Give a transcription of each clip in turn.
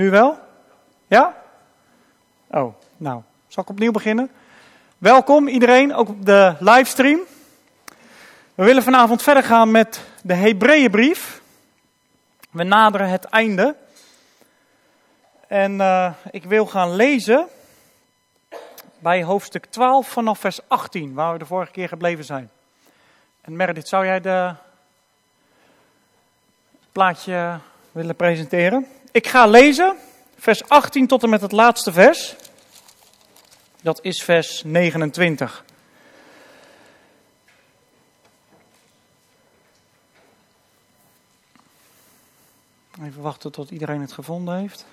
Nu wel? Ja? Oh, nou, zal ik opnieuw beginnen? Welkom iedereen, ook op de livestream. We willen vanavond verder gaan met de Hebreeënbrief. We naderen het einde. En uh, ik wil gaan lezen bij hoofdstuk 12 vanaf vers 18, waar we de vorige keer gebleven zijn. En Meredith, zou jij de plaatje willen presenteren? Ik ga lezen, vers 18 tot en met het laatste vers. Dat is vers 29. Even wachten tot iedereen het gevonden heeft.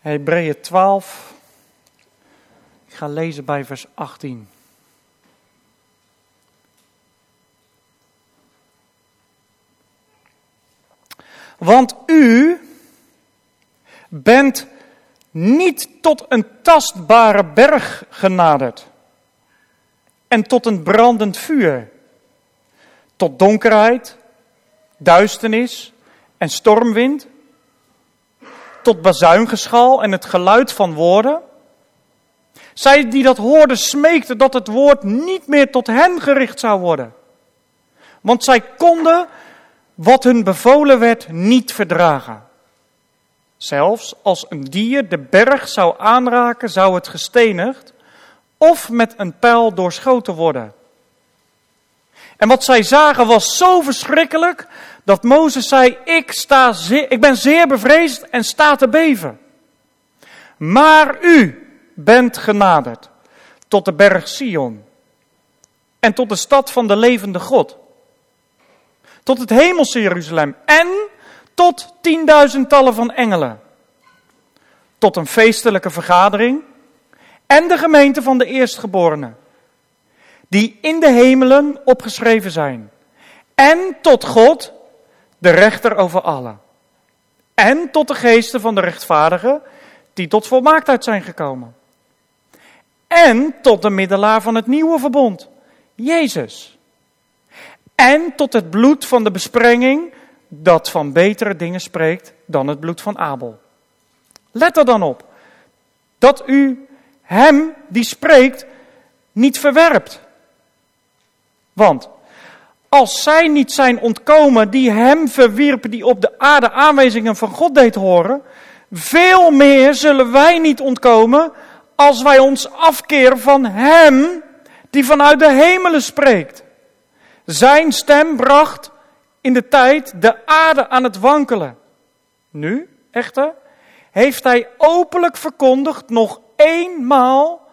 Hebreeën 12. Ik ga lezen bij vers 18. Want u bent niet tot een tastbare berg genaderd en tot een brandend vuur, tot donkerheid, duisternis en stormwind, tot bazuingeschal en het geluid van woorden. Zij die dat hoorden smeekten dat het woord niet meer tot hen gericht zou worden. Want zij konden wat hun bevolen werd niet verdragen. Zelfs als een dier de berg zou aanraken, zou het gestenigd of met een pijl doorschoten worden. En wat zij zagen was zo verschrikkelijk dat Mozes zei: ik, sta ik ben zeer bevreesd en sta te beven. Maar u bent genaderd tot de berg Sion en tot de stad van de levende God tot het hemelse Jeruzalem en tot tienduizendtallen van engelen. Tot een feestelijke vergadering en de gemeente van de eerstgeborenen, die in de hemelen opgeschreven zijn. En tot God, de rechter over allen. En tot de geesten van de rechtvaardigen, die tot volmaaktheid zijn gekomen. En tot de middelaar van het nieuwe verbond, Jezus en tot het bloed van de besprenging dat van betere dingen spreekt dan het bloed van Abel. Let er dan op dat u hem die spreekt niet verwerpt. Want als zij niet zijn ontkomen die hem verwierpen, die op de aarde aanwijzingen van God deed horen, veel meer zullen wij niet ontkomen als wij ons afkeren van hem die vanuit de hemelen spreekt. Zijn stem bracht in de tijd de aarde aan het wankelen. Nu, echter, heeft hij openlijk verkondigd, nog eenmaal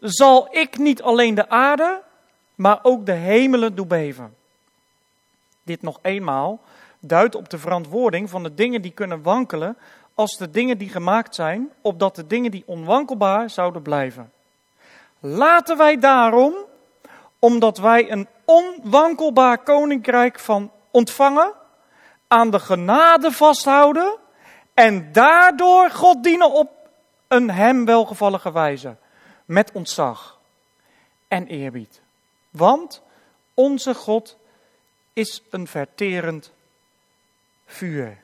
zal ik niet alleen de aarde, maar ook de hemelen doen beven. Dit nog eenmaal duidt op de verantwoording van de dingen die kunnen wankelen als de dingen die gemaakt zijn, opdat de dingen die onwankelbaar zouden blijven. Laten wij daarom, omdat wij een onwankelbaar koninkrijk van ontvangen, aan de genade vasthouden en daardoor God dienen op een hem welgevallige wijze, met ontzag en eerbied. Want onze God is een verterend vuur.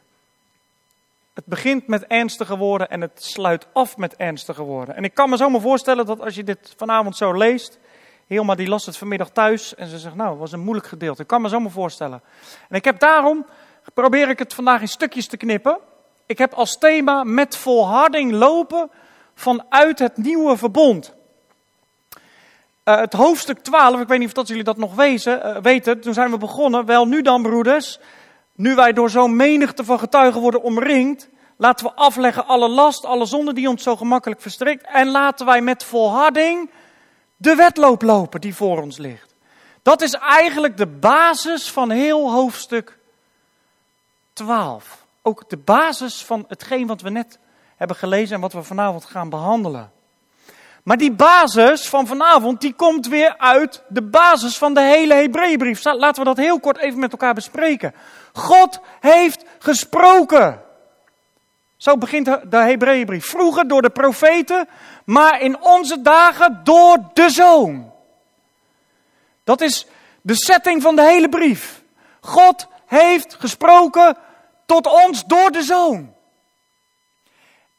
Het begint met ernstige woorden en het sluit af met ernstige woorden. En ik kan me zomaar voorstellen dat als je dit vanavond zo leest, Hilma die las het vanmiddag thuis en ze zegt, nou, was een moeilijk gedeelte. Ik kan me zo maar voorstellen. En ik heb daarom, probeer ik het vandaag in stukjes te knippen. Ik heb als thema met volharding lopen vanuit het nieuwe verbond. Uh, het hoofdstuk 12, ik weet niet of dat jullie dat nog wezen, uh, weten, toen zijn we begonnen. Wel, nu dan broeders, nu wij door zo'n menigte van getuigen worden omringd, laten we afleggen alle last, alle zonde die ons zo gemakkelijk verstrikt. En laten wij met volharding de wedloop lopen die voor ons ligt. Dat is eigenlijk de basis van heel hoofdstuk 12. Ook de basis van hetgeen wat we net hebben gelezen en wat we vanavond gaan behandelen. Maar die basis van vanavond, die komt weer uit de basis van de hele Hebreeënbrief. Laten we dat heel kort even met elkaar bespreken. God heeft gesproken. Zo begint de Hebreeënbrief. Vroeger door de profeten, maar in onze dagen door de Zoon. Dat is de setting van de hele brief. God heeft gesproken tot ons door de zoon.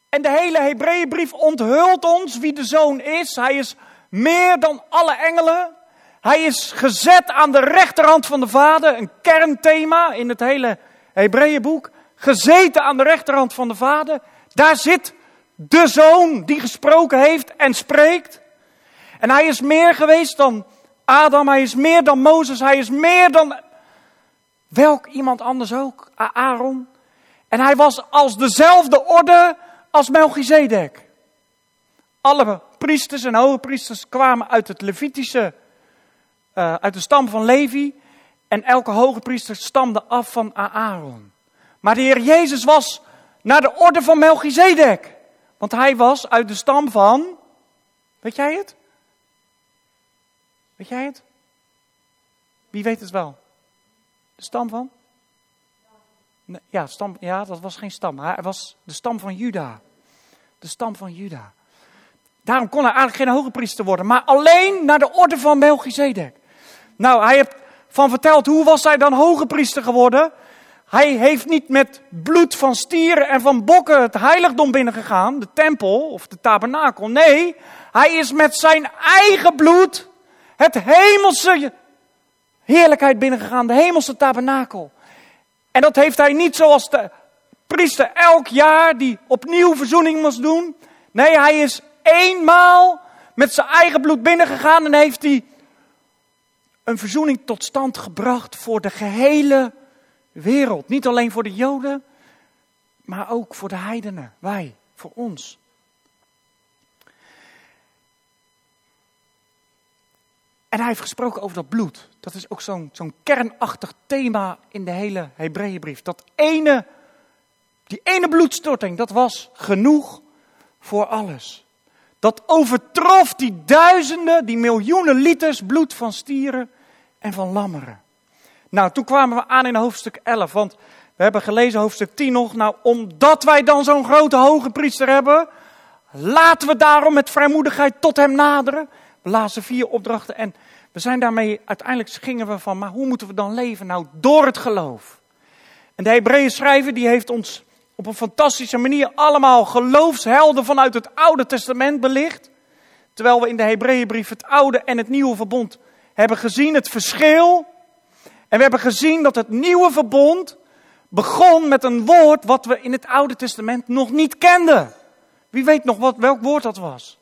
En de hele Hebreeënbrief onthult ons wie de zoon is. Hij is meer dan alle engelen. Hij is gezet aan de rechterhand van de Vader, een kernthema in het hele Hebreeënboek. Gezeten aan de rechterhand van de Vader. Daar zit de zoon die gesproken heeft en spreekt. En hij is meer geweest dan Adam, hij is meer dan Mozes, hij is meer dan welk iemand anders ook, Aaron. En hij was als dezelfde orde als Melchizedek. Alle priesters en hoge priesters kwamen uit het Levitische, uh, uit de stam van Levi. En elke hoge priester stamde af van Aaron. Maar de Heer Jezus was naar de orde van Melchizedek. Want hij was uit de stam van, weet jij het? Weet jij het? Wie weet het wel? De stam van? Ja, stam, ja, dat was geen stam. Hij was de stam van Juda. De stam van Juda. Daarom kon hij eigenlijk geen hoge priester worden, maar alleen naar de orde van Melchizedek. Nou, hij heeft van verteld, hoe was hij dan hoge priester geworden? Hij heeft niet met bloed van stieren en van bokken het heiligdom binnengegaan, de tempel of de tabernakel. Nee, hij is met zijn eigen bloed het hemelse heerlijkheid binnengegaan, de hemelse tabernakel. En dat heeft hij niet zoals de priester elk jaar die opnieuw verzoening moest doen. Nee, hij is eenmaal met zijn eigen bloed binnengegaan en heeft hij een verzoening tot stand gebracht voor de gehele wereld. Niet alleen voor de Joden, maar ook voor de heidenen, wij, voor ons. En hij heeft gesproken over dat bloed. Dat is ook zo'n zo'n kernachtig thema in de hele Hebreeënbrief. Dat ene, die ene bloedstorting, dat was genoeg voor alles. Dat overtrof die duizenden, die miljoenen liters bloed van stieren en van lammeren. Nou, toen kwamen we aan in hoofdstuk 11, want we hebben gelezen hoofdstuk 10 nog. Nou, omdat wij dan zo'n grote hoge priester hebben, laten we daarom met vrijmoedigheid tot hem naderen. We lazen vier opdrachten en we zijn daarmee, uiteindelijk gingen we van, maar hoe moeten we dan leven? Nou, door het geloof. En de Hebreeën schrijver die heeft ons op een fantastische manier allemaal geloofshelden vanuit het Oude Testament belicht. Terwijl we in de Hebreeënbrief het Oude en het Nieuwe Verbond hebben gezien, het verschil. En we hebben gezien dat het Nieuwe Verbond begon met een woord wat we in het Oude Testament nog niet kenden. Wie weet nog wat, welk woord dat was?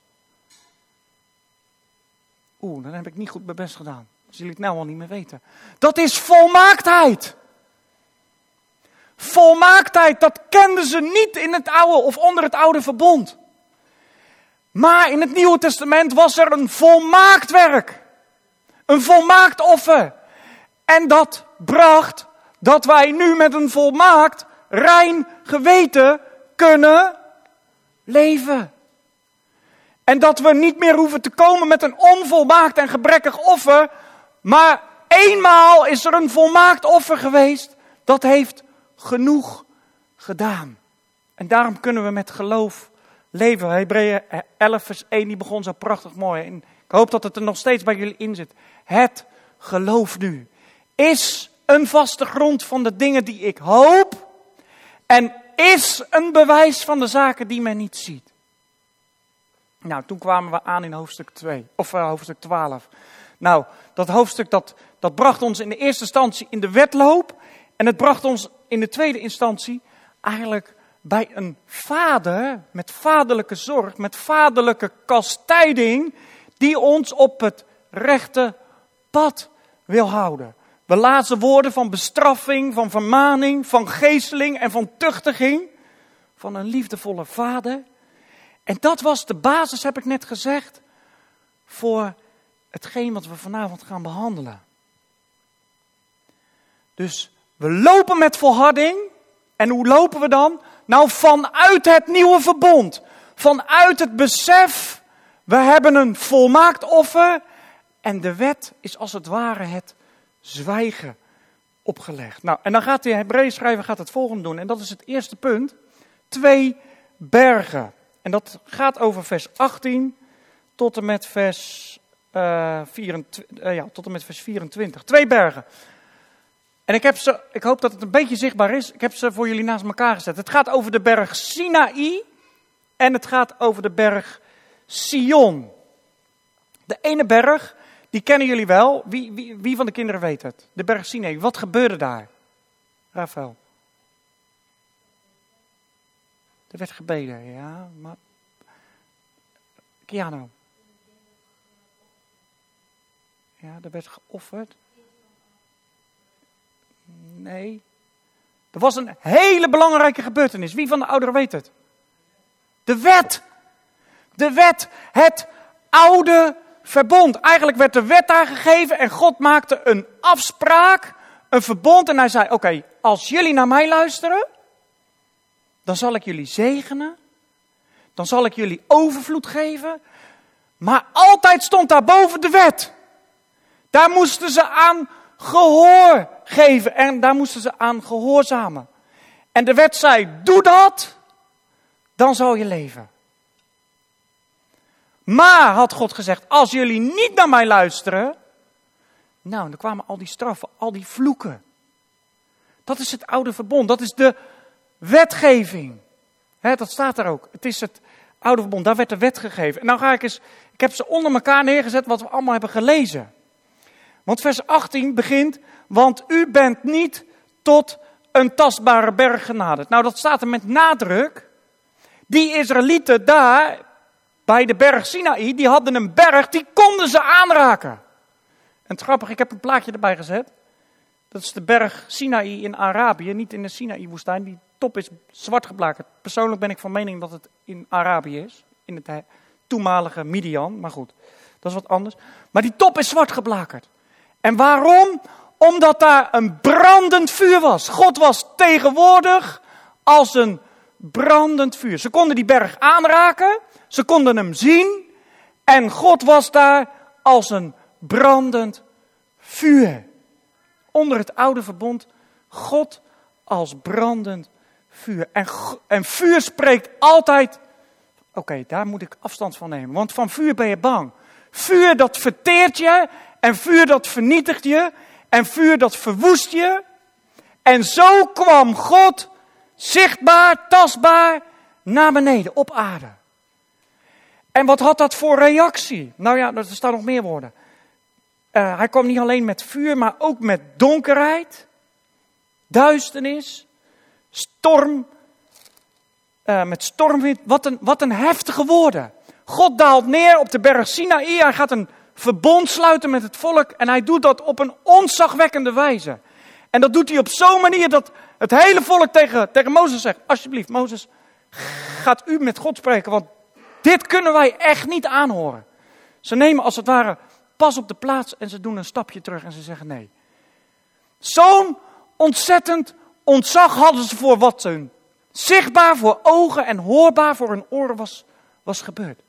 Oeh, dan heb ik niet goed mijn best gedaan. Dat jullie het nou al niet meer weten. Dat is volmaaktheid. Volmaaktheid, dat kenden ze niet in het oude of onder het oude verbond. Maar in het Nieuwe Testament was er een volmaakt werk. Een volmaakt offer. En dat bracht dat wij nu met een volmaakt, rein geweten kunnen leven. En dat we niet meer hoeven te komen met een onvolmaakt en gebrekkig offer. Maar eenmaal is er een volmaakt offer geweest. Dat heeft genoeg gedaan. En daarom kunnen we met geloof leven. Hebreeën 11 vers 1 die begon zo prachtig mooi. En ik hoop dat het er nog steeds bij jullie in zit. Het geloof nu is een vaste grond van de dingen die ik hoop. En is een bewijs van de zaken die men niet ziet. Nou, toen kwamen we aan in hoofdstuk 2, of uh, hoofdstuk 12. Nou, dat hoofdstuk dat, dat bracht ons in de eerste instantie in de wedloop. En het bracht ons in de tweede instantie eigenlijk bij een vader met vaderlijke zorg, met vaderlijke kastijding, die ons op het rechte pad wil houden. We lazen woorden van bestraffing, van vermaning, van geesteling en van tuchtiging van een liefdevolle vader en dat was de basis, heb ik net gezegd, voor hetgeen wat we vanavond gaan behandelen. Dus we lopen met volharding. En hoe lopen we dan? Nou, vanuit het nieuwe verbond. Vanuit het besef, we hebben een volmaakt offer. En de wet is als het ware het zwijgen opgelegd. Nou, en dan gaat de Hebreeën schrijver gaat het volgende doen. En dat is het eerste punt. Twee bergen. En dat gaat over vers 18 tot en met vers, uh, 24, uh, ja, tot en met vers 24. Twee bergen. En ik, heb ze, ik hoop dat het een beetje zichtbaar is. Ik heb ze voor jullie naast elkaar gezet. Het gaat over de berg Sinaï en het gaat over de berg Sion. De ene berg, die kennen jullie wel. Wie, wie, wie van de kinderen weet het? De berg Sinaï. Wat gebeurde daar? Rafael. Er werd gebeden, ja. Maar... Kiano. Ja, er werd geofferd. Nee. Er was een hele belangrijke gebeurtenis. Wie van de ouderen weet het? De wet. De wet. Het oude verbond. Eigenlijk werd de wet daar gegeven en God maakte een afspraak, een verbond. En hij zei: Oké, als jullie naar mij luisteren, dan zal ik jullie zegenen. Dan zal ik jullie overvloed geven. Maar altijd stond daar boven de wet. Daar moesten ze aan gehoor geven en daar moesten ze aan gehoorzamen. En de wet zei: Doe dat, dan zal je leven. Maar, had God gezegd, als jullie niet naar mij luisteren, nou, dan kwamen al die straffen, al die vloeken. Dat is het oude verbond, dat is de wetgeving. dat staat er ook. Het is het oude verbond, daar werd de wet gegeven. En nou ga ik eens, ik heb ze onder elkaar neergezet wat we allemaal hebben gelezen. Want vers 18 begint, want u bent niet tot een tastbare berg genaderd. Nou, dat staat er met nadruk. Die Israëlieten daar bij de berg Sinaï, die hadden een berg, die konden ze aanraken. En grappig, ik heb een plaatje erbij gezet. Dat is de berg Sinaï in Arabië, niet in de Sinaï-woestijn. Die top is zwart geblakerd. Persoonlijk ben ik van mening dat het in Arabië is, in het toenmalige Midian, maar goed, dat is wat anders. Maar die top is zwart geblakerd. En waarom? Omdat daar een brandend vuur was. God was tegenwoordig als een brandend vuur. Ze konden die berg aanraken, ze konden hem zien en God was daar als een brandend vuur. Onder het oude verbond, God als brandend vuur. En, en vuur spreekt altijd, oké, daar moet ik afstand van nemen, want van vuur ben je bang. Vuur dat verteert je en vuur dat vernietigt je en vuur dat verwoest je. En zo kwam God zichtbaar, tastbaar naar beneden op aarde. En wat had dat voor reactie? Nou ja, er staan nog meer woorden. Uh, hij kwam niet alleen met vuur, maar ook met donkerheid, duisternis, storm, uh, met stormwind. Wat een, wat een heftige woorden. God daalt neer op de berg Sinaï. Hij gaat een verbond sluiten met het volk. En hij doet dat op een onzagwekkende wijze. En dat doet hij op zo'n manier dat het hele volk tegen, tegen Mozes zegt: Alsjeblieft, Mozes, gaat u met God spreken, want dit kunnen wij echt niet aanhoren. Ze nemen als het ware pas op de plaats en ze doen een stapje terug en ze zeggen nee. Zo'n ontzettend ontzag hadden ze voor wat hun zichtbaar voor ogen en hoorbaar voor hun oren was, was gebeurd.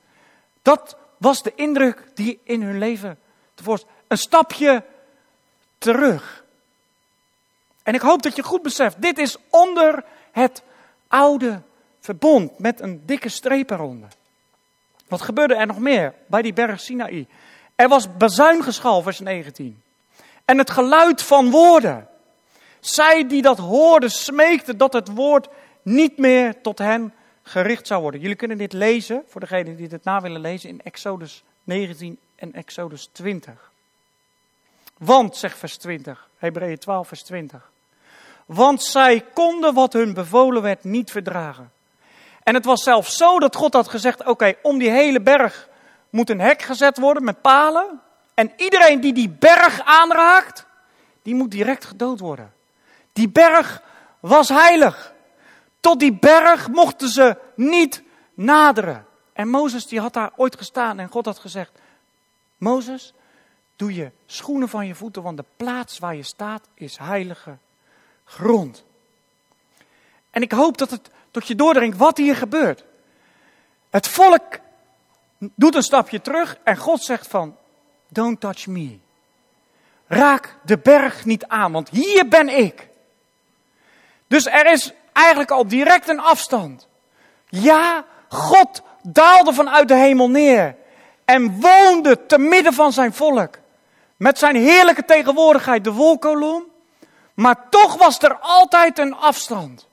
Dat was de indruk die in hun leven tevoorschijn. Een stapje terug. En ik hoop dat je goed beseft, dit is onder het oude verbond met een dikke streep eronder. Wat gebeurde er nog meer bij die berg Sinaï? Er was bazuingeschal, vers 19. En het geluid van woorden. Zij die dat hoorden smeekten dat het woord niet meer tot hen gericht zou worden. Jullie kunnen dit lezen, voor degenen die het na willen lezen, in Exodus 19 en Exodus 20. Want, zegt vers 20, Hebreeën 12, vers 20. Want zij konden wat hun bevolen werd niet verdragen. En het was zelfs zo dat God had gezegd: oké, om die hele berg moet een hek gezet worden met palen. En iedereen die die berg aanraakt, die moet direct gedood worden. Die berg was heilig. Tot die berg mochten ze niet naderen. En Mozes die had daar ooit gestaan en God had gezegd: Mozes, doe je schoenen van je voeten, want de plaats waar je staat is heilige grond. En ik hoop dat het tot je doordringt wat hier gebeurt. Het volk doet een stapje terug en God zegt van, don't touch me. Raak de berg niet aan, want hier ben ik. Dus er is eigenlijk al direct een afstand. Ja, God daalde vanuit de hemel neer en woonde te midden van zijn volk. Met zijn heerlijke tegenwoordigheid, de wolkolom. Maar toch was er altijd een afstand.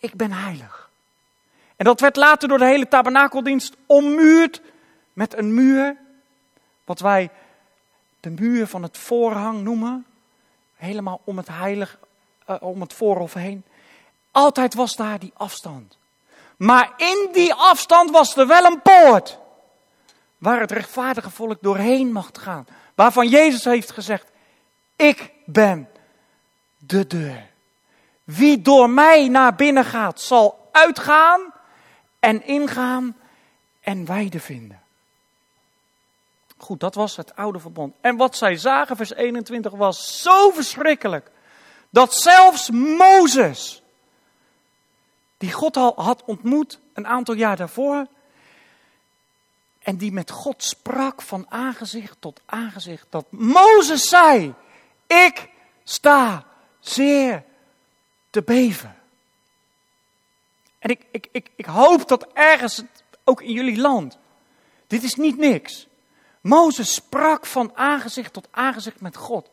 Ik ben heilig. En dat werd later door de hele tabernakeldienst ommuurd met een muur, wat wij de muur van het voorhang noemen. Helemaal om het heilig, uh, om het voorhof heen. Altijd was daar die afstand. Maar in die afstand was er wel een poort. Waar het rechtvaardige volk doorheen mocht gaan. Waarvan Jezus heeft gezegd: Ik ben de deur. Wie door mij naar binnen gaat, zal uitgaan en ingaan en weide vinden. Goed, dat was het oude verbond. En wat zij zagen, vers 21, was zo verschrikkelijk. Dat zelfs Mozes, die God al had ontmoet een aantal jaar daarvoor, en die met God sprak van aangezicht tot aangezicht, dat Mozes zei, ik sta zeer beven. En ik, ik, ik, ik hoop dat ergens, ook in jullie land, dit is niet niks. Mozes sprak van aangezicht tot aangezicht met God.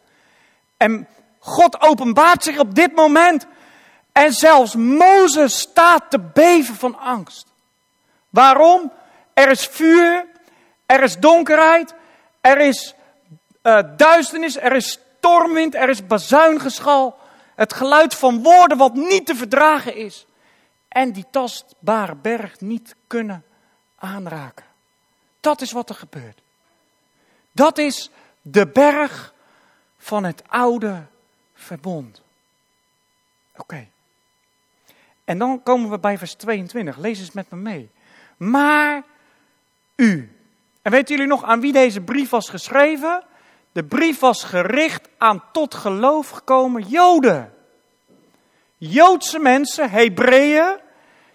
En God openbaart zich op dit moment. En zelfs Mozes staat te beven van angst. Waarom? Er is vuur, er is donkerheid, er is uh, duisternis, er is stormwind, er is bazuingeschal. Het geluid van woorden wat niet te verdragen is. En die tastbare berg niet kunnen aanraken. Dat is wat er gebeurt. Dat is de berg van het oude verbond. Oké. En dan komen we bij vers 22. Lees eens met me mee. Maar u. En weten jullie nog aan wie deze brief was geschreven? De brief was gericht aan tot geloof gekomen Joden. Joodse mensen, Hebreeën,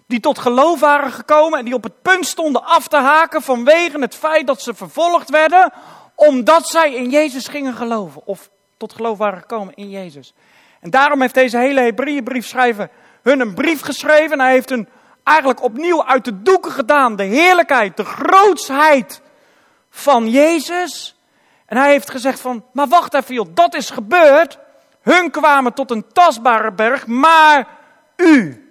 die tot geloof waren gekomen en die op het punt stonden af te haken vanwege het feit dat ze vervolgd werden, omdat zij in Jezus gingen geloven. Of tot geloof waren gekomen in Jezus. En daarom heeft deze hele Hebreeënbrief schrijver hun een brief geschreven. En hij heeft hun eigenlijk opnieuw uit de doeken gedaan. De heerlijkheid, de grootsheid van Jezus. En hij heeft gezegd van, maar wacht even dat is gebeurd. Hun kwamen tot een tastbare berg, maar u.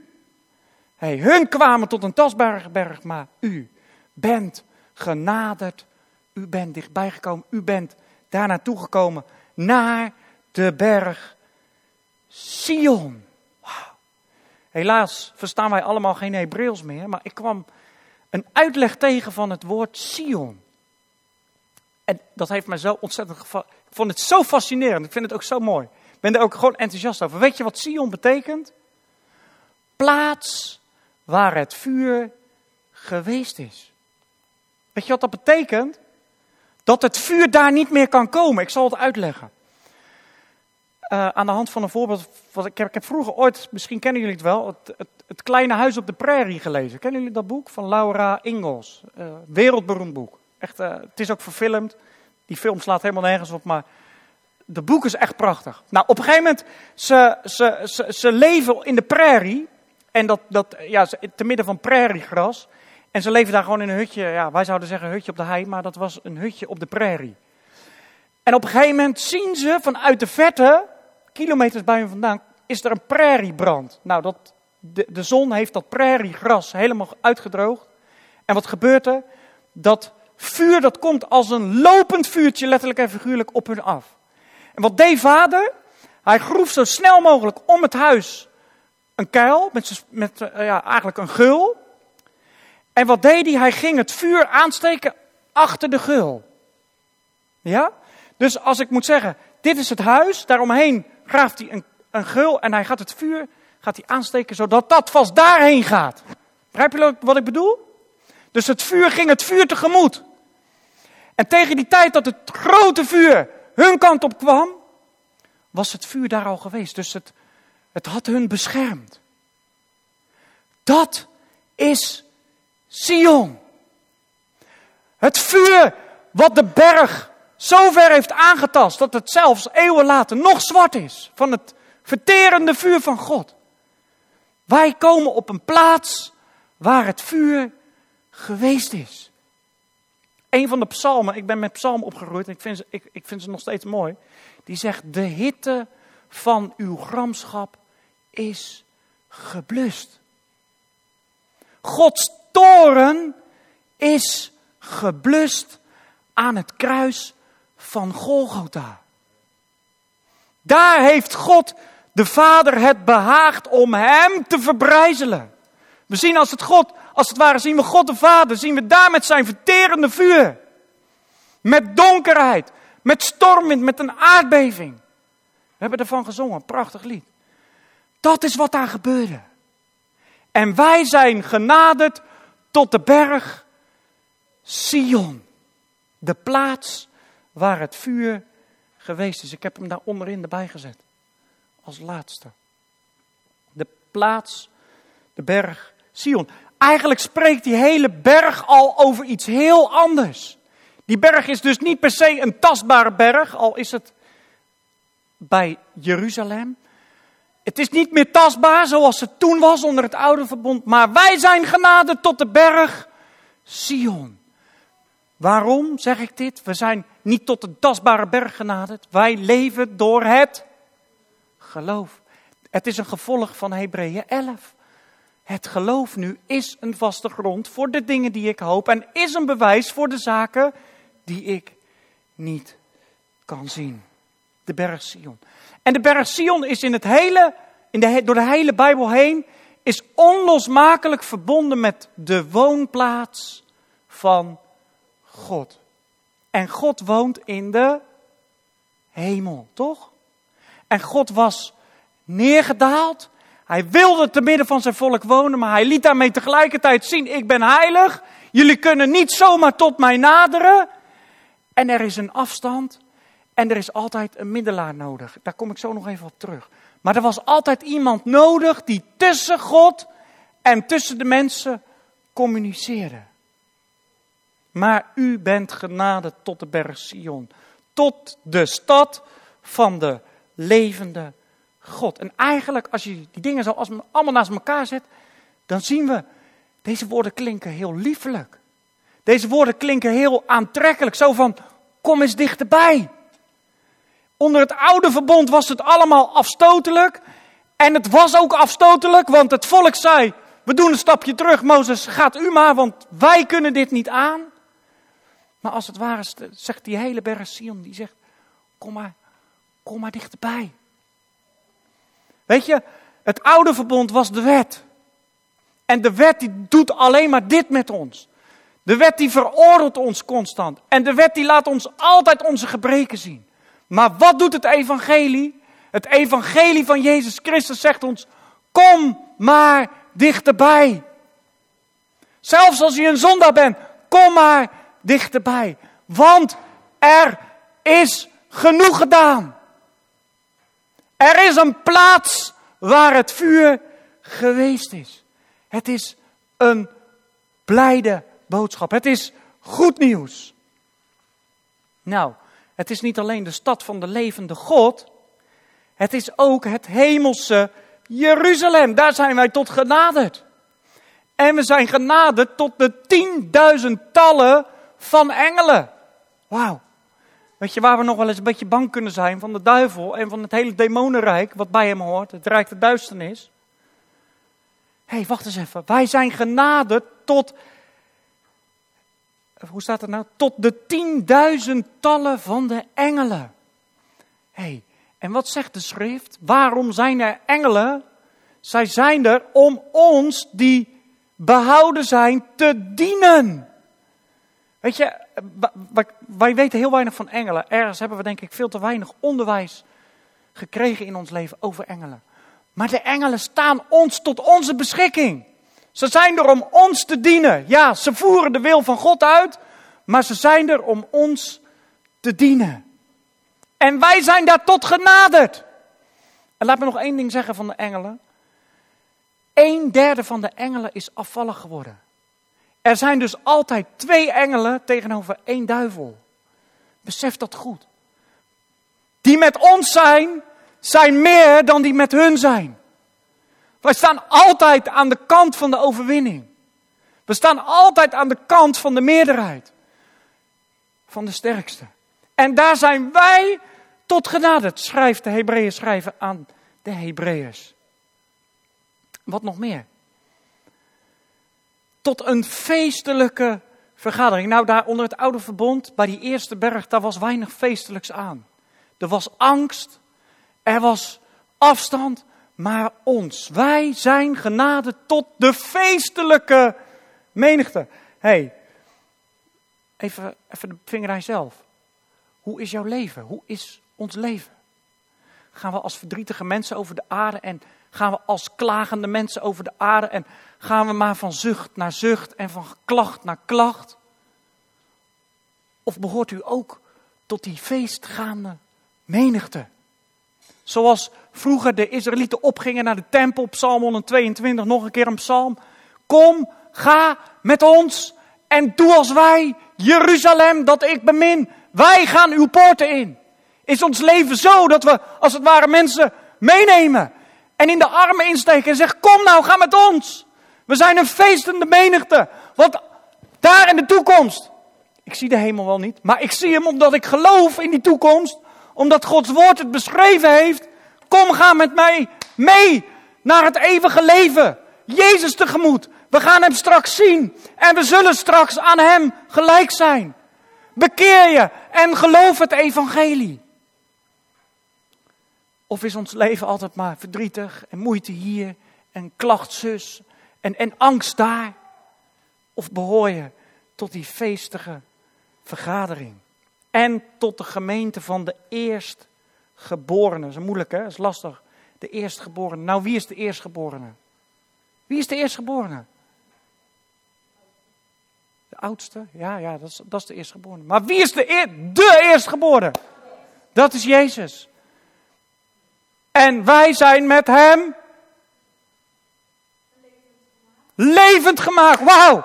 Hey, hun kwamen tot een tastbare berg, maar u bent genaderd. U bent dichtbij gekomen. U bent daar naartoe gekomen. Naar de berg Sion. Helaas verstaan wij allemaal geen Hebreeuws meer, maar ik kwam een uitleg tegen van het woord Sion. En dat heeft mij zo ontzettend gevallen. Ik vond het zo fascinerend. Ik vind het ook zo mooi. Ben er ook gewoon enthousiast over. Weet je wat Sion betekent? Plaats waar het vuur geweest is. Weet je wat dat betekent? Dat het vuur daar niet meer kan komen. Ik zal het uitleggen. Uh, aan de hand van een voorbeeld. Wat ik, heb, ik heb vroeger ooit, misschien kennen jullie het wel, het, het, Kleine Huis op de Prairie gelezen. Kennen jullie dat boek van Laura Ingalls? Uh, wereldberoemd boek. Echt, uh, het is ook verfilmd. Die film slaat helemaal nergens op, maar de boek is echt prachtig. Nou, op een gegeven moment, ze, ze, ze, leven in de prairie. En dat, dat ja, te midden van prairiegras. En ze leven daar gewoon in een hutje. Ja, wij zouden zeggen hutje op de hei, maar dat was een hutje op de prairie. En op een gegeven moment zien ze vanuit de verte, kilometers bij hen vandaan, is er een prairiebrand. Nou, dat, de, de zon heeft dat prairiegras helemaal uitgedroogd. En wat gebeurt er? Dat vuur dat komt als een lopend vuurtje, letterlijk en figuurlijk, op hun af. En wat deed vader? Hij groef zo snel mogelijk om het huis een kuil, met, met uh, ja, eigenlijk een gul. En wat deed hij? Hij ging het vuur aansteken achter de gul. Ja? Dus als ik moet zeggen, dit is het huis, daaromheen graaft hij een, een gul en hij gaat het vuur gaat hij aansteken zodat dat vast daarheen gaat. Begrijp je wat ik bedoel? Dus het vuur ging het vuur tegemoet. En tegen die tijd dat het grote vuur hun kant op kwam, was het vuur daar al geweest. Dus het, het had hun beschermd. Dat is Sion. Het vuur wat de berg zo ver heeft aangetast dat het zelfs eeuwen later nog zwart is van het verterende vuur van God. Wij komen op een plaats waar het vuur geweest is. Een van de psalmen, ik ben met psalmen opgegroeid en ik vind, ze, ik, ik vind ze nog steeds mooi. Die zegt, de hitte van uw gramschap is geblust. Gods toren is geblust aan het kruis van Golgotha. Daar heeft God de Vader het behaagd om hem te verbrijzelen. We zien als het God, als het ware zien we God de Vader, zien we daar met zijn verterende vuur. Met donkerheid, met stormwind, met een aardbeving. We hebben ervan gezongen, een prachtig lied. Dat is wat daar gebeurde. En wij zijn genaderd tot de berg Sion. De plaats waar het vuur geweest is. Ik heb hem daar onderin erbij gezet. Als laatste. De plaats, de berg Sion. Eigenlijk spreekt die hele berg al over iets heel anders. Die berg is dus niet per se een tastbare berg, al is het bij Jeruzalem. Het is niet meer tastbaar zoals het toen was onder het oude verbond, maar wij zijn genade tot de berg Sion. Waarom zeg ik dit? We zijn niet tot de tastbare berg genaderd. Wij leven door het geloof. Het is een gevolg van Hebreeën 11. Het geloof nu is een vaste grond voor de dingen die ik hoop en is een bewijs voor de zaken die ik niet kan zien. De berg Sion. En de berg Sion is in het hele, in de, door de hele Bijbel heen, is onlosmakelijk verbonden met de woonplaats van God. En God woont in de hemel, toch? En God was neergedaald. Hij wilde te midden van zijn volk wonen, maar hij liet daarmee tegelijkertijd zien: ik ben heilig. Jullie kunnen niet zomaar tot mij naderen. En er is een afstand. En er is altijd een middelaar nodig. Daar kom ik zo nog even op terug. Maar er was altijd iemand nodig die tussen God en tussen de mensen communiceerde. Maar u bent genaderd tot de berg Sion, tot de stad van de levende God. En eigenlijk, als je die dingen zo als, allemaal naast elkaar zet, dan zien we, deze woorden klinken heel liefelijk. Deze woorden klinken heel aantrekkelijk, zo van, kom eens dichterbij. Onder het oude verbond was het allemaal afstotelijk. En het was ook afstotelijk, want het volk zei, we doen een stapje terug, Mozes, gaat u maar, want wij kunnen dit niet aan. Maar als het ware zegt die hele berg Sion, die zegt, kom maar, kom maar dichterbij. Weet je, het oude verbond was de wet. En de wet die doet alleen maar dit met ons. De wet die veroordeelt ons constant. En de wet die laat ons altijd onze gebreken zien. Maar wat doet het evangelie? Het evangelie van Jezus Christus zegt ons, kom maar dichterbij. Zelfs als je een zondaar bent, kom maar dichterbij. Want er is genoeg gedaan. Er is een plaats waar het vuur geweest is. Het is een blijde boodschap. Het is goed nieuws. Nou, het is niet alleen de stad van de levende God. Het is ook het hemelse Jeruzalem. Daar zijn wij tot genaderd. En we zijn genaderd tot de tienduizendtallen van engelen. Wauw. Weet je waar we nog wel eens een beetje bang kunnen zijn van de duivel en van het hele demonenrijk wat bij hem hoort, het rijk der duisternis? Hé, hey, wacht eens even. Wij zijn genaderd tot, hoe staat het nou? Tot de tienduizendtallen van de engelen. Hé, hey, en wat zegt de schrift? Waarom zijn er engelen? Zij zijn er om ons die behouden zijn te dienen. Weet je, wij weten heel weinig van engelen. Ergens hebben we denk ik veel te weinig onderwijs gekregen in ons leven over engelen. Maar de engelen staan ons tot onze beschikking. Ze zijn er om ons te dienen. Ja, ze voeren de wil van God uit, maar ze zijn er om ons te dienen. En wij zijn daar tot genaderd. En laat me nog één ding zeggen van de engelen. Een derde van de engelen is afvallig geworden. Er zijn dus altijd twee engelen tegenover één duivel. Besef dat goed. Die met ons zijn, zijn meer dan die met hun zijn. Wij staan altijd aan de kant van de overwinning. We staan altijd aan de kant van de meerderheid. Van de sterkste. En daar zijn wij Tot genade, schrijft de Hebreeën schrijven aan de Hebreeërs. Wat nog meer? Tot een feestelijke vergadering. Nou, daar onder het oude verbond, bij die eerste berg, daar was weinig feestelijks aan. Er was angst, er was afstand, maar ons. Wij zijn genade tot de feestelijke menigte. hey, even, even de vinger aan jezelf. Hoe is jouw leven? Hoe is ons leven? Gaan we als verdrietige mensen over de aarde en gaan we als klagende mensen over de aarde en gaan we maar van zucht naar zucht en van klacht naar klacht? Of behoort u ook tot die feestgaande menigte? Zoals vroeger de Israëlieten opgingen naar de tempel, Psalm 122, nog een keer een psalm. Kom, ga met ons en doe als wij, Jeruzalem dat ik bemin. Wij gaan uw poorten in. Is ons leven zo dat we als het ware mensen meenemen en in de armen insteken en zeggen: Kom nou, ga met ons. We zijn een feestende menigte. Want daar in de toekomst, ik zie de hemel wel niet, maar ik zie hem omdat ik geloof in die toekomst, omdat Gods woord het beschreven heeft. Kom, ga met mij mee naar het eeuwige leven. Jezus tegemoet. We gaan hem straks zien en we zullen straks aan hem gelijk zijn. Bekeer je en geloof het evangelie. Of is ons leven altijd maar verdrietig en moeite hier en klacht zus en, en angst daar? Of behoor je tot die feestige vergadering? En tot de gemeente van de eerstgeborenen. Dat is moeilijk hè, dat is lastig. De eerstgeborene. Nou, wie is de eerstgeborene? Wie is de eerstgeborene? De oudste? Ja, ja, dat is, dat is de eerstgeborene. Maar wie is de, eer, de eerstgeborene? Dat is Jezus. En wij zijn met hem levend gemaakt. Wauw.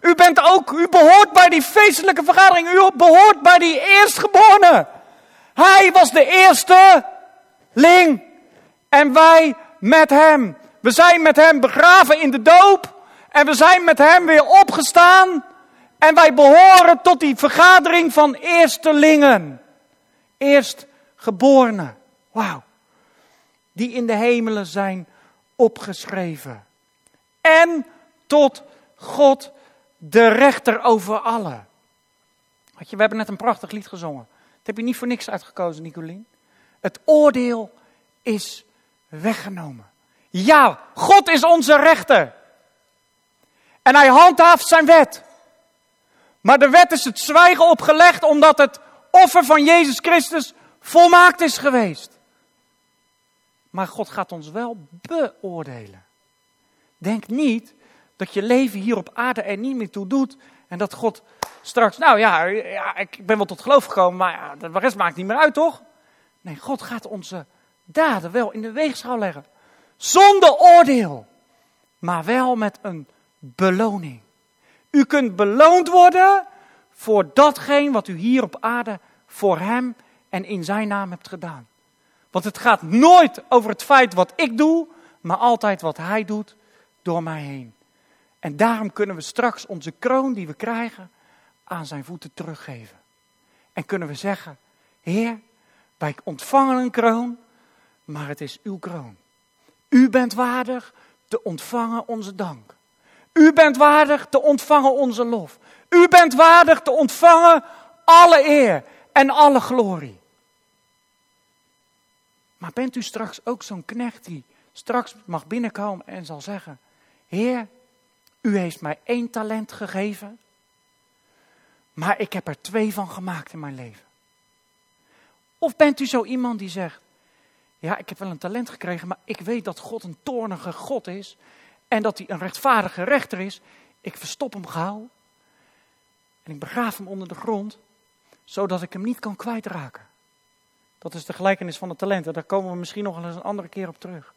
U bent ook, u behoort bij die feestelijke vergadering. U behoort bij die eerstgeborene. Hij was de eerste ling. En wij met hem. We zijn met hem begraven in de doop. En we zijn met hem weer opgestaan. En wij behoren tot die vergadering van eerstelingen. Eerstgeborenen. Wauw die in de hemelen zijn opgeschreven. En tot God, de rechter over allen. Je, we hebben net een prachtig lied gezongen. Dat heb je niet voor niks uitgekozen, Nicolien. Het oordeel is weggenomen. Ja, God is onze rechter. En hij handhaaft zijn wet. Maar de wet is het zwijgen opgelegd omdat het offer van Jezus Christus volmaakt is geweest. Maar God gaat ons wel beoordelen. Denk niet dat je leven hier op aarde er niet meer toe doet. En dat God straks, nou ja, ja ik ben wel tot geloof gekomen, maar ja, de rest maakt niet meer uit, toch? Nee, God gaat onze daden wel in de weegschaal leggen. Zonder oordeel, maar wel met een beloning. U kunt beloond worden voor datgene wat u hier op aarde voor Hem en in Zijn naam hebt gedaan. Want het gaat nooit over het feit wat ik doe, maar altijd wat Hij doet door mij heen. En daarom kunnen we straks onze kroon die we krijgen aan zijn voeten teruggeven. En kunnen we zeggen, Heer, wij ontvangen een kroon, maar het is uw kroon. U bent waardig te ontvangen onze dank. U bent waardig te ontvangen onze lof. U bent waardig te ontvangen alle eer en alle glorie. Maar bent u straks ook zo'n knecht die straks mag binnenkomen en zal zeggen: Heer, u heeft mij één talent gegeven, maar ik heb er twee van gemaakt in mijn leven. Of bent u zo iemand die zegt: Ja, ik heb wel een talent gekregen, maar ik weet dat God een toornige God is en dat hij een rechtvaardige rechter is. Ik verstop hem gauw en ik begraaf hem onder de grond, zodat ik hem niet kan kwijtraken. Dat is de gelijkenis van de talenten. Daar komen we misschien nog eens een andere keer op terug.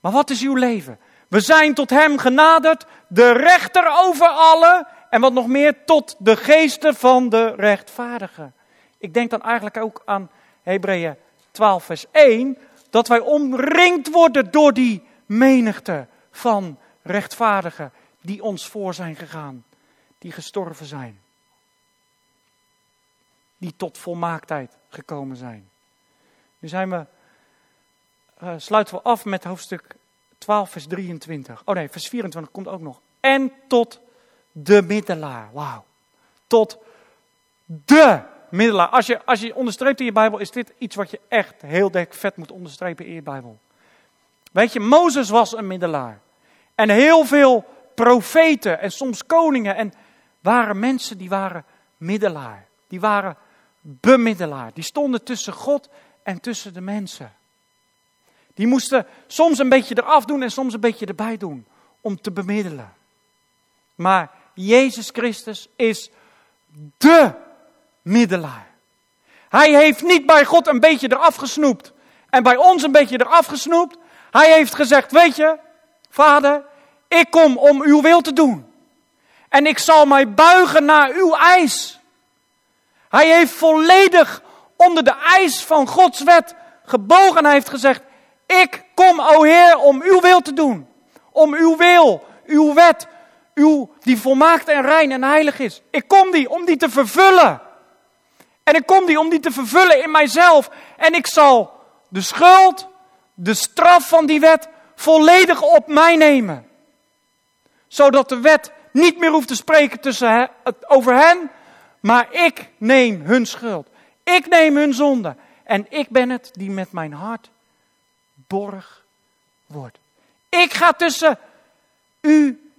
Maar wat is uw leven? We zijn tot Hem genaderd, de rechter over allen. En wat nog meer, tot de geesten van de rechtvaardigen. Ik denk dan eigenlijk ook aan Hebreeën 12, vers 1. Dat wij omringd worden door die menigte van rechtvaardigen die ons voor zijn gegaan. Die gestorven zijn. Die tot volmaaktheid gekomen zijn. Nu zijn we, uh, sluiten we af met hoofdstuk 12, vers 23. Oh nee, vers 24 komt ook nog. En tot de middelaar. Wauw. Tot de middelaar. Als je, als je onderstreept in je Bijbel, is dit iets wat je echt heel dik vet moet onderstrepen in je Bijbel. Weet je, Mozes was een middelaar. En heel veel profeten en soms koningen en waren mensen die waren middelaar. Die waren bemiddelaar. Die stonden tussen God en tussen de mensen. Die moesten soms een beetje eraf doen en soms een beetje erbij doen om te bemiddelen. Maar Jezus Christus is de middelaar. Hij heeft niet bij God een beetje eraf gesnoept en bij ons een beetje eraf gesnoept. Hij heeft gezegd, weet je, vader, ik kom om uw wil te doen. En ik zal mij buigen naar uw eis. Hij heeft volledig onder de eis van Gods wet gebogen. Heeft gezegd, ik kom, o Heer, om uw wil te doen. Om uw wil, uw wet, uw, die volmaakt en rein en heilig is. Ik kom die om die te vervullen. En ik kom die om die te vervullen in mijzelf. En ik zal de schuld, de straf van die wet volledig op mij nemen. Zodat de wet niet meer hoeft te spreken tussen over hen, maar ik neem hun schuld. Ik neem hun zonde. En ik ben het die met mijn hart borg wordt. Ik ga tussen u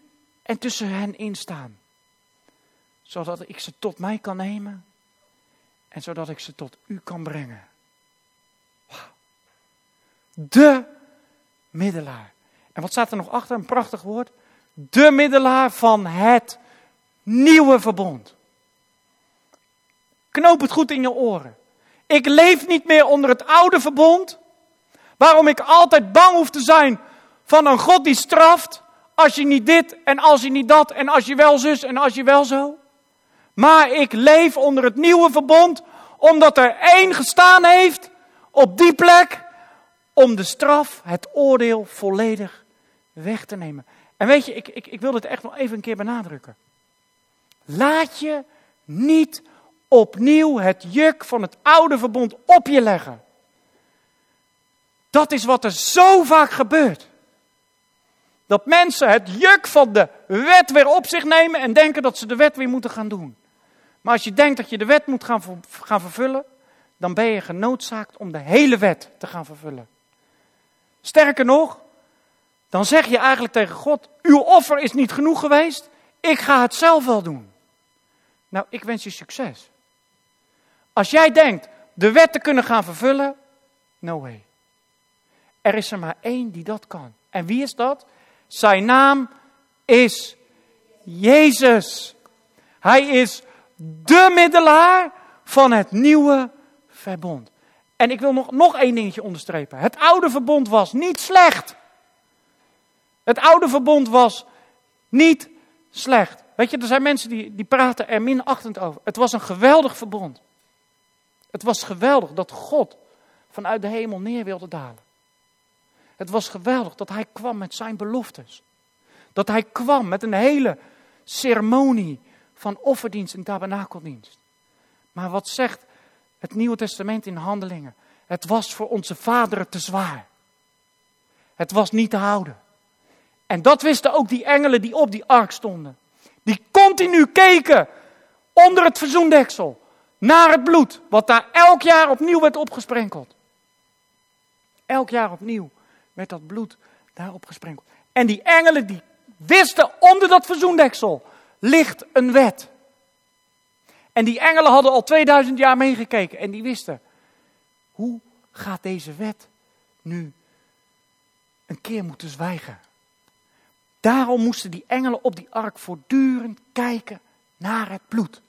en tussen hen instaan. Zodat ik ze tot mij kan nemen. En zodat ik ze tot u kan brengen. De middelaar. En wat staat er nog achter? Een prachtig woord. De middelaar van het nieuwe verbond. Knoop het goed in je oren. Ik leef niet meer onder het oude verbond. Waarom ik altijd bang hoef te zijn van een God die straft. Als je niet dit en als je niet dat en als je wel zus en als je wel zo. Maar ik leef onder het nieuwe verbond omdat er één gestaan heeft op die plek om de straf, het oordeel volledig weg te nemen. En weet je, ik, ik, ik wil dit echt nog even een keer benadrukken. Laat je niet opnieuw het juk van het oude verbond op je leggen. Dat is wat er zo vaak gebeurt. Dat mensen het juk van de wet weer op zich nemen en denken dat ze de wet weer moeten gaan doen. Maar als je denkt dat je de wet moet gaan, gaan vervullen, dan ben je genoodzaakt om de hele wet te gaan vervullen. Sterker nog, dan zeg je eigenlijk tegen God: Uw offer is niet genoeg geweest, ik ga het zelf wel doen. Nou, ik wens je succes. Als jij denkt de wet te kunnen gaan vervullen, no way. Er is er maar één die dat kan. En wie is dat? Zijn naam is Jezus. Hij is de middelaar van het nieuwe verbond. En ik wil nog, nog één dingetje onderstrepen. Het oude verbond was niet slecht. Het oude verbond was niet slecht. Weet je, er zijn mensen die, die praten er minachtend over. Het was een geweldig verbond. Het was geweldig dat God vanuit de hemel neer wilde dalen. Het was geweldig dat hij kwam met zijn beloftes. Dat hij kwam met een hele ceremonie van offerdienst en tabernakeldienst. Maar wat zegt het Nieuwe Testament in handelingen? Het was voor onze vaderen te zwaar. Het was niet te houden. En dat wisten ook die engelen die op die ark stonden. Die continu keken onder het verzoendeksel naar het bloed, wat daar elk jaar opnieuw werd opgesprenkeld. Elk jaar opnieuw werd dat bloed daarop gesprenkeld. En die engelen die wisten onder dat verzoendeksel ligt een wet. En die engelen hadden al 2000 jaar meegekeken en die wisten, hoe gaat deze wet nu een keer moeten zwijgen? Daarom moesten die engelen op die ark voortdurend kijken naar het bloed.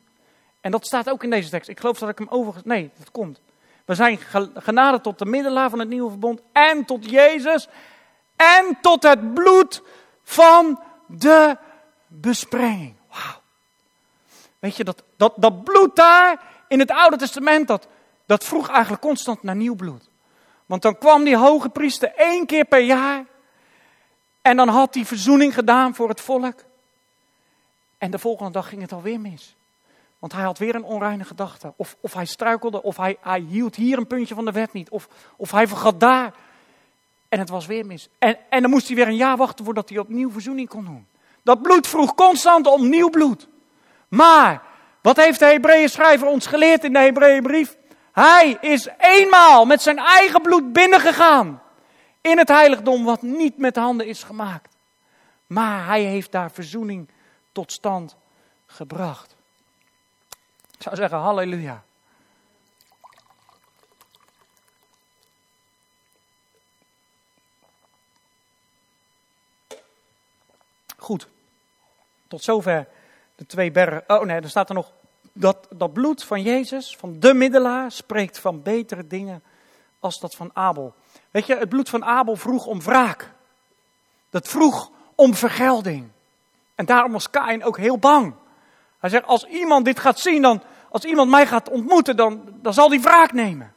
En dat staat ook in deze tekst. Ik geloof dat ik hem overigens. Nee, dat komt. We zijn genade tot de middelaar van het nieuwe verbond. En tot Jezus. En tot het bloed van de besprenging. Wauw. Weet je, dat, dat, dat bloed daar in het Oude Testament, dat, dat vroeg eigenlijk constant naar nieuw bloed. Want dan kwam die hoge priester één keer per jaar. En dan had hij verzoening gedaan voor het volk. En de volgende dag ging het alweer mis. Want hij had weer een onreine gedachte. Of, of hij struikelde, of hij, hield hier een puntje van de wet niet. Of, of hij vergat daar. En het was weer mis. En, en dan moest hij weer een jaar wachten voordat hij opnieuw verzoening kon doen. Dat bloed vroeg constant om nieuw bloed. Maar, wat heeft de Hebreeën schrijver ons geleerd in de Hebreeënbrief? Hij is eenmaal met zijn eigen bloed binnengegaan. In het heiligdom wat niet met handen is gemaakt. Maar hij heeft daar verzoening tot stand gebracht. Ik zou zeggen, halleluja. Goed. Tot zover de twee bergen. Oh nee, er staat er nog. Dat, dat bloed van Jezus, van de middelaar, spreekt van betere dingen als dat van Abel. Weet je, het bloed van Abel vroeg om wraak. Dat vroeg om vergelding. En daarom was Kain ook heel bang. Hij zegt, als iemand dit gaat zien, dan, als iemand mij gaat ontmoeten, dan, dan zal hij wraak nemen.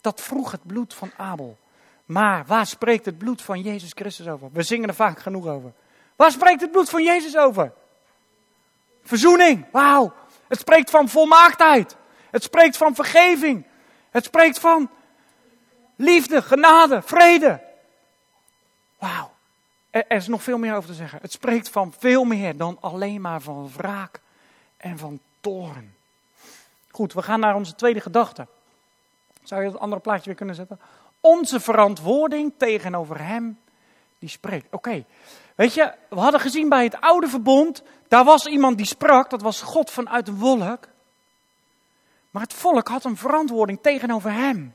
Dat vroeg het bloed van Abel. Maar waar spreekt het bloed van Jezus Christus over? We zingen er vaak genoeg over. Waar spreekt het bloed van Jezus over? Verzoening, wauw. Het spreekt van volmaaktheid. Het spreekt van vergeving. Het spreekt van liefde, genade, vrede. Wauw. Er, er is nog veel meer over te zeggen. Het spreekt van veel meer dan alleen maar van wraak en van toren. Goed, we gaan naar onze tweede gedachte. Zou je het andere plaatje weer kunnen zetten? Onze verantwoording tegenover Hem die spreekt. Oké, weet je, we hadden gezien bij het oude verbond, daar was iemand die sprak, dat was God vanuit de wolk. Maar het volk had een verantwoording tegenover Hem.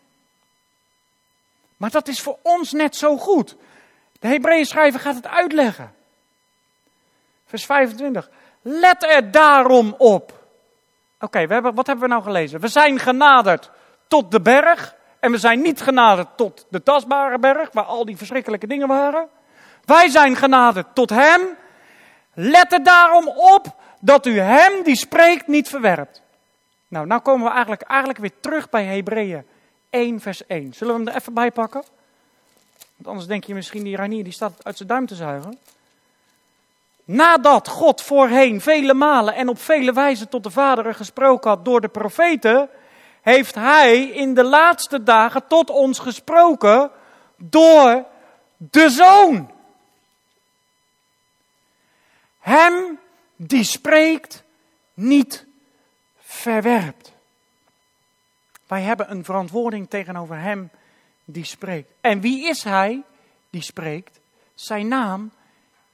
Maar dat is voor ons net zo goed. De Hebreeën schrijver gaat het uitleggen. Vers 25. Let er daarom op. Oké, wat hebben we nou gelezen? We zijn genaderd tot de berg. En we zijn niet genaderd tot de tastbare berg, waar al die verschrikkelijke dingen waren. Wij zijn genaderd tot Hem. Let er daarom op dat u Hem die spreekt niet verwerpt. Nou, nou komen we eigenlijk, eigenlijk weer terug bij Hebreeën 1, vers 1. Zullen we hem er even bij pakken? Want anders denk je misschien, die Ranier die staat uit zijn duim te zuigen. Nadat God voorheen vele malen en op vele wijzen tot de vaderen gesproken had door de profeten, heeft Hij in de laatste dagen tot ons gesproken door de Zoon. Hem die spreekt niet verwerpt. Wij hebben een verantwoording tegenover Hem die spreekt. En wie is Hij die spreekt? Zijn naam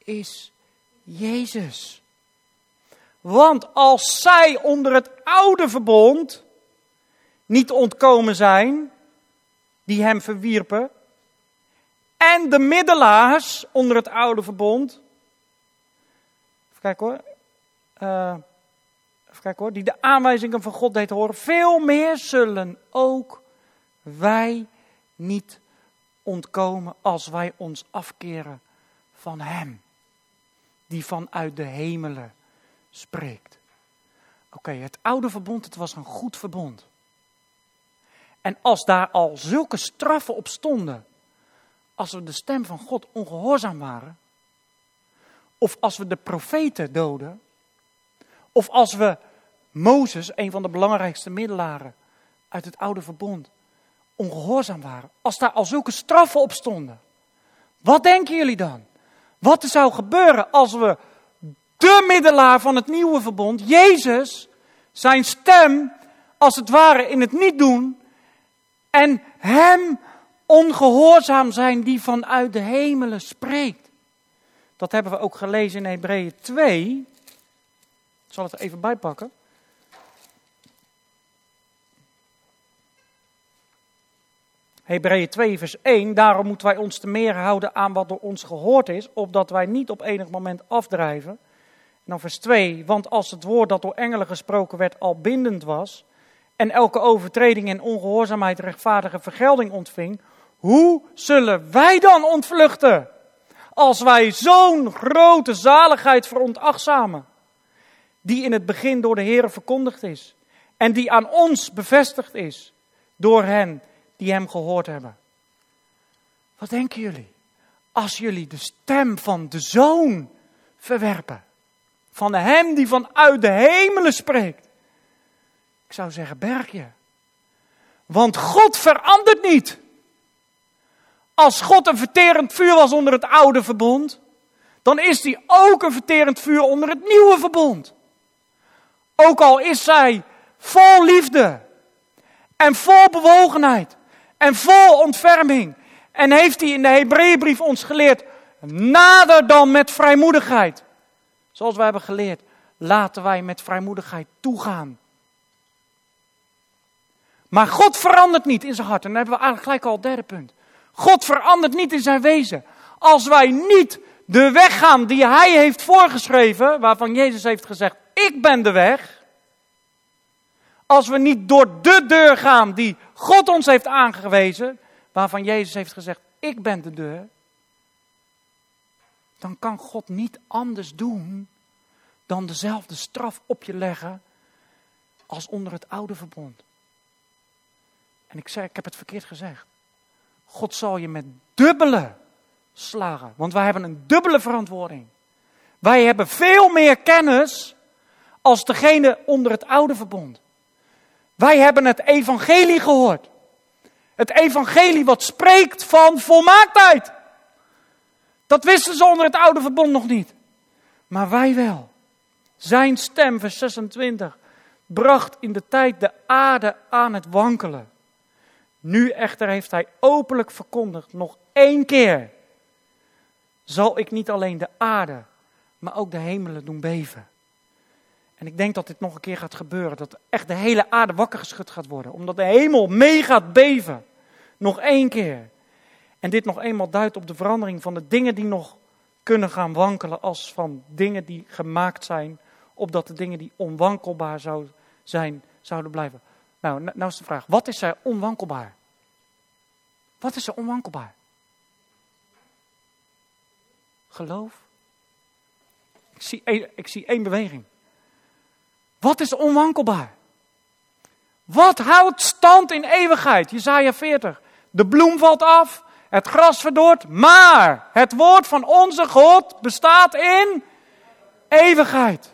is Jezus. Want als zij onder het oude verbond niet ontkomen zijn, die hem verwierpen, en de middelaars onder het oude verbond, even kijken hoor, uh, even kijken hoor, die de aanwijzingen van God deed horen, veel meer zullen ook wij niet ontkomen als wij ons afkeren van Hem die vanuit de hemelen spreekt. Oké, het oude verbond, het was een goed verbond. En als daar al zulke straffen op stonden, als we de stem van God ongehoorzaam waren, of als we de profeten doden, of als we Mozes, een van de belangrijkste middelaren uit het oude verbond, ongehoorzaam waren, als daar al zulke straffen op stonden, wat denken jullie dan? Wat er zou gebeuren als we de middelaar van het nieuwe verbond, Jezus, zijn stem als het ware in het niet doen en hem ongehoorzaam zijn die vanuit de hemelen spreekt. Dat hebben we ook gelezen in Hebreeën 2. Ik zal het even bij Hebreeën 2, vers 1. Daarom moeten wij ons te meer houden aan wat door ons gehoord is, opdat wij niet op enig moment afdrijven. En dan vers 2. Want als het woord dat door engelen gesproken werd al bindend was, en elke overtreding en ongehoorzaamheid rechtvaardige vergelding ontving, hoe zullen wij dan ontvluchten? Als wij zo'n grote zaligheid veronachtzamen, die in het begin door de Heer verkondigd is, en die aan ons bevestigd is door hen die hem gehoord hebben. Wat denken jullie? Als jullie de stem van de zoon verwerpen, van hem die vanuit de hemelen spreekt, Ik zou zeggen, berg je. Want God verandert niet. Als God een verterend vuur was onder het oude verbond, dan is hij ook een verterend vuur onder het nieuwe verbond. Ook al is zij vol liefde en vol bewogenheid en vol ontferming. En heeft hij in de Hebreeënbrief ons geleerd, nader dan met vrijmoedigheid. Zoals wij hebben geleerd, laten wij met vrijmoedigheid toegaan. Maar God verandert niet in zijn hart. En dan hebben we eigenlijk gelijk al het derde punt. God verandert niet in zijn wezen. Als wij niet de weg gaan die hij heeft voorgeschreven, waarvan Jezus heeft gezegd, ik ben de weg. Als we niet door de deur gaan die God ons heeft aangewezen, waarvan Jezus heeft gezegd, ik ben de deur. Dan kan God niet anders doen dan dezelfde straf op je leggen als onder het oude verbond. En ik zeg, ik heb het verkeerd gezegd. God zal je met dubbele slagen, want wij hebben een dubbele verantwoording. Wij hebben veel meer kennis als degene onder het oude verbond. Wij hebben het evangelie gehoord. Het evangelie wat spreekt van volmaaktheid. Dat wisten ze onder het oude verbond nog niet. Maar wij wel. Zijn stem, vers 26, bracht in de tijd de aarde aan het wankelen. Nu echter heeft hij openlijk verkondigd, nog één keer, zal ik niet alleen de aarde, maar ook de hemelen doen beven. En ik denk dat dit nog een keer gaat gebeuren, dat echt de hele aarde wakker geschud gaat worden, omdat de hemel mee gaat beven. Nog één keer. En dit nog eenmaal duidt op de verandering van de dingen die nog kunnen gaan wankelen, als van dingen die gemaakt zijn, opdat de dingen die onwankelbaar zou zijn, zouden blijven. Nou, nou is de vraag, wat is er onwankelbaar? Wat is er onwankelbaar? Geloof? Ik zie één beweging. Wat is onwankelbaar? Wat houdt stand in eeuwigheid? Jezaja 40. De bloem valt af, het gras verdort, maar het woord van onze God bestaat in eeuwigheid.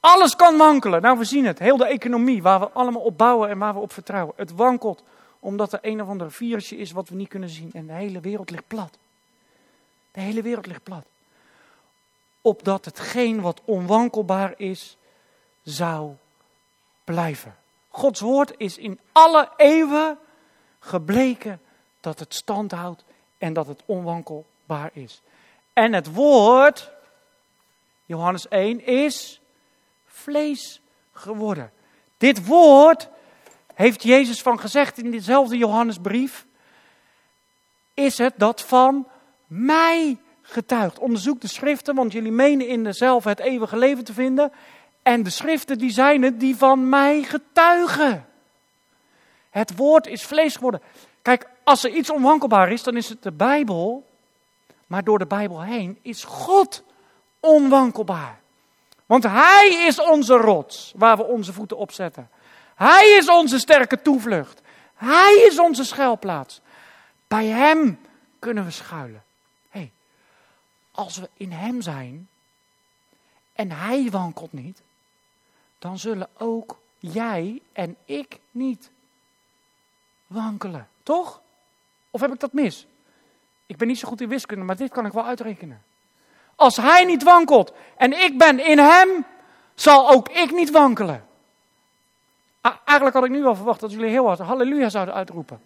Alles kan wankelen. Nou, we zien het. Heel de economie waar we allemaal op bouwen en waar we op vertrouwen. Het wankelt omdat er een of ander virusje is wat we niet kunnen zien. En de hele wereld ligt plat. De hele wereld ligt plat. Opdat hetgeen wat onwankelbaar is, zou blijven. Gods woord is in alle eeuwen gebleken dat het stand houdt en dat het onwankelbaar is. En het woord, Johannes 1, is vlees geworden. Dit woord heeft Jezus van gezegd in dezelfde Johannesbrief. Is het dat van mij getuigt. Onderzoek de schriften, want jullie menen in dezelfde het eeuwige leven te vinden. En de schriften die zijn het die van mij getuigen. Het woord is vlees geworden. Kijk, als er iets onwankelbaar is, dan is het de Bijbel. Maar door de Bijbel heen is God onwankelbaar. Want Hij is onze rots waar we onze voeten op zetten. Hij is onze sterke toevlucht. Hij is onze schuilplaats. Bij Hem kunnen we schuilen. Als we in Hem zijn en Hij wankelt niet, dan zullen ook jij en ik niet wankelen. Toch? Of heb ik dat mis? Ik ben niet zo goed in wiskunde, maar dit kan ik wel uitrekenen. Als hij niet wankelt en ik ben in hem, zal ook ik niet wankelen. eigenlijk had ik nu wel verwacht dat jullie heel hard halleluja zouden uitroepen.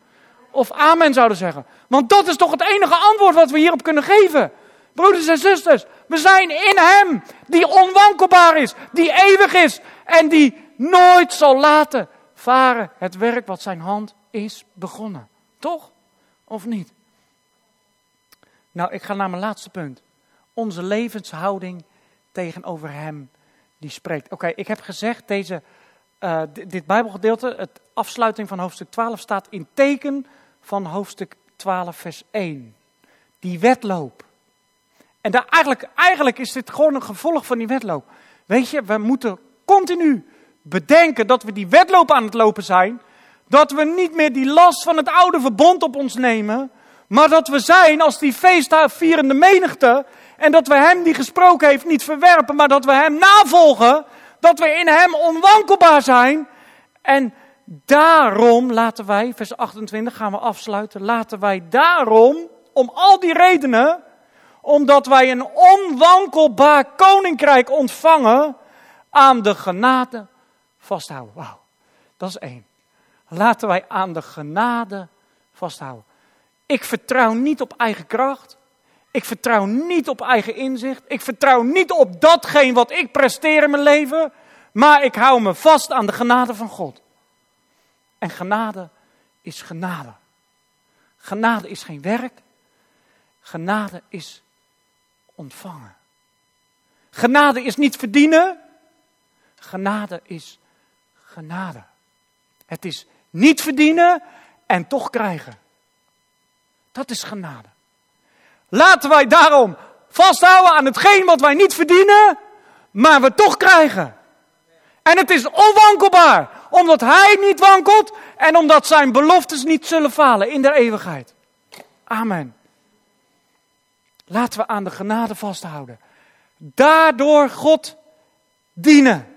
Of amen zouden zeggen. Want dat is toch het enige antwoord wat we hierop kunnen geven. Broeders en zusters, we zijn in hem die onwankelbaar is, die eeuwig is en die nooit zal laten varen het werk wat zijn hand is begonnen. Toch? Of niet? Nou, ik ga naar mijn laatste punt. Onze levenshouding tegenover Hem die spreekt. Oké, ik heb gezegd, deze, uh, dit Bijbelgedeelte, het afsluiting van hoofdstuk 12, staat in teken van hoofdstuk 12, vers 1. Die wedloop. En daar, eigenlijk, eigenlijk is dit gewoon een gevolg van die wedloop. Weet je, we moeten continu bedenken dat we die wedloop aan het lopen zijn. Dat we niet meer die last van het oude verbond op ons nemen. Maar dat we zijn als die feestvierende menigte. En dat we hem die gesproken heeft niet verwerpen, maar dat we hem navolgen. Dat we in Hem onwankelbaar zijn. En daarom laten wij, vers 28 gaan we afsluiten, laten wij daarom, om al die redenen, omdat wij een onwankelbaar koninkrijk ontvangen, aan de genade vasthouden. Wauw, dat is één. Laten wij aan de genade vasthouden. Ik vertrouw niet op eigen kracht. Ik vertrouw niet op eigen inzicht. Ik vertrouw niet op datgene wat ik presteer in mijn leven. Maar ik hou me vast aan de genade van God. En genade is genade. Genade is geen werk. Genade is ontvangen. Genade is niet verdienen. Genade is genade. Het is niet verdienen en toch krijgen. Dat is genade. Laten wij daarom vasthouden aan hetgeen wat wij niet verdienen, maar we toch krijgen. En het is onwankelbaar, omdat Hij niet wankelt en omdat Zijn beloftes niet zullen falen in de eeuwigheid. Amen. Laten we aan de genade vasthouden. Daardoor God dienen.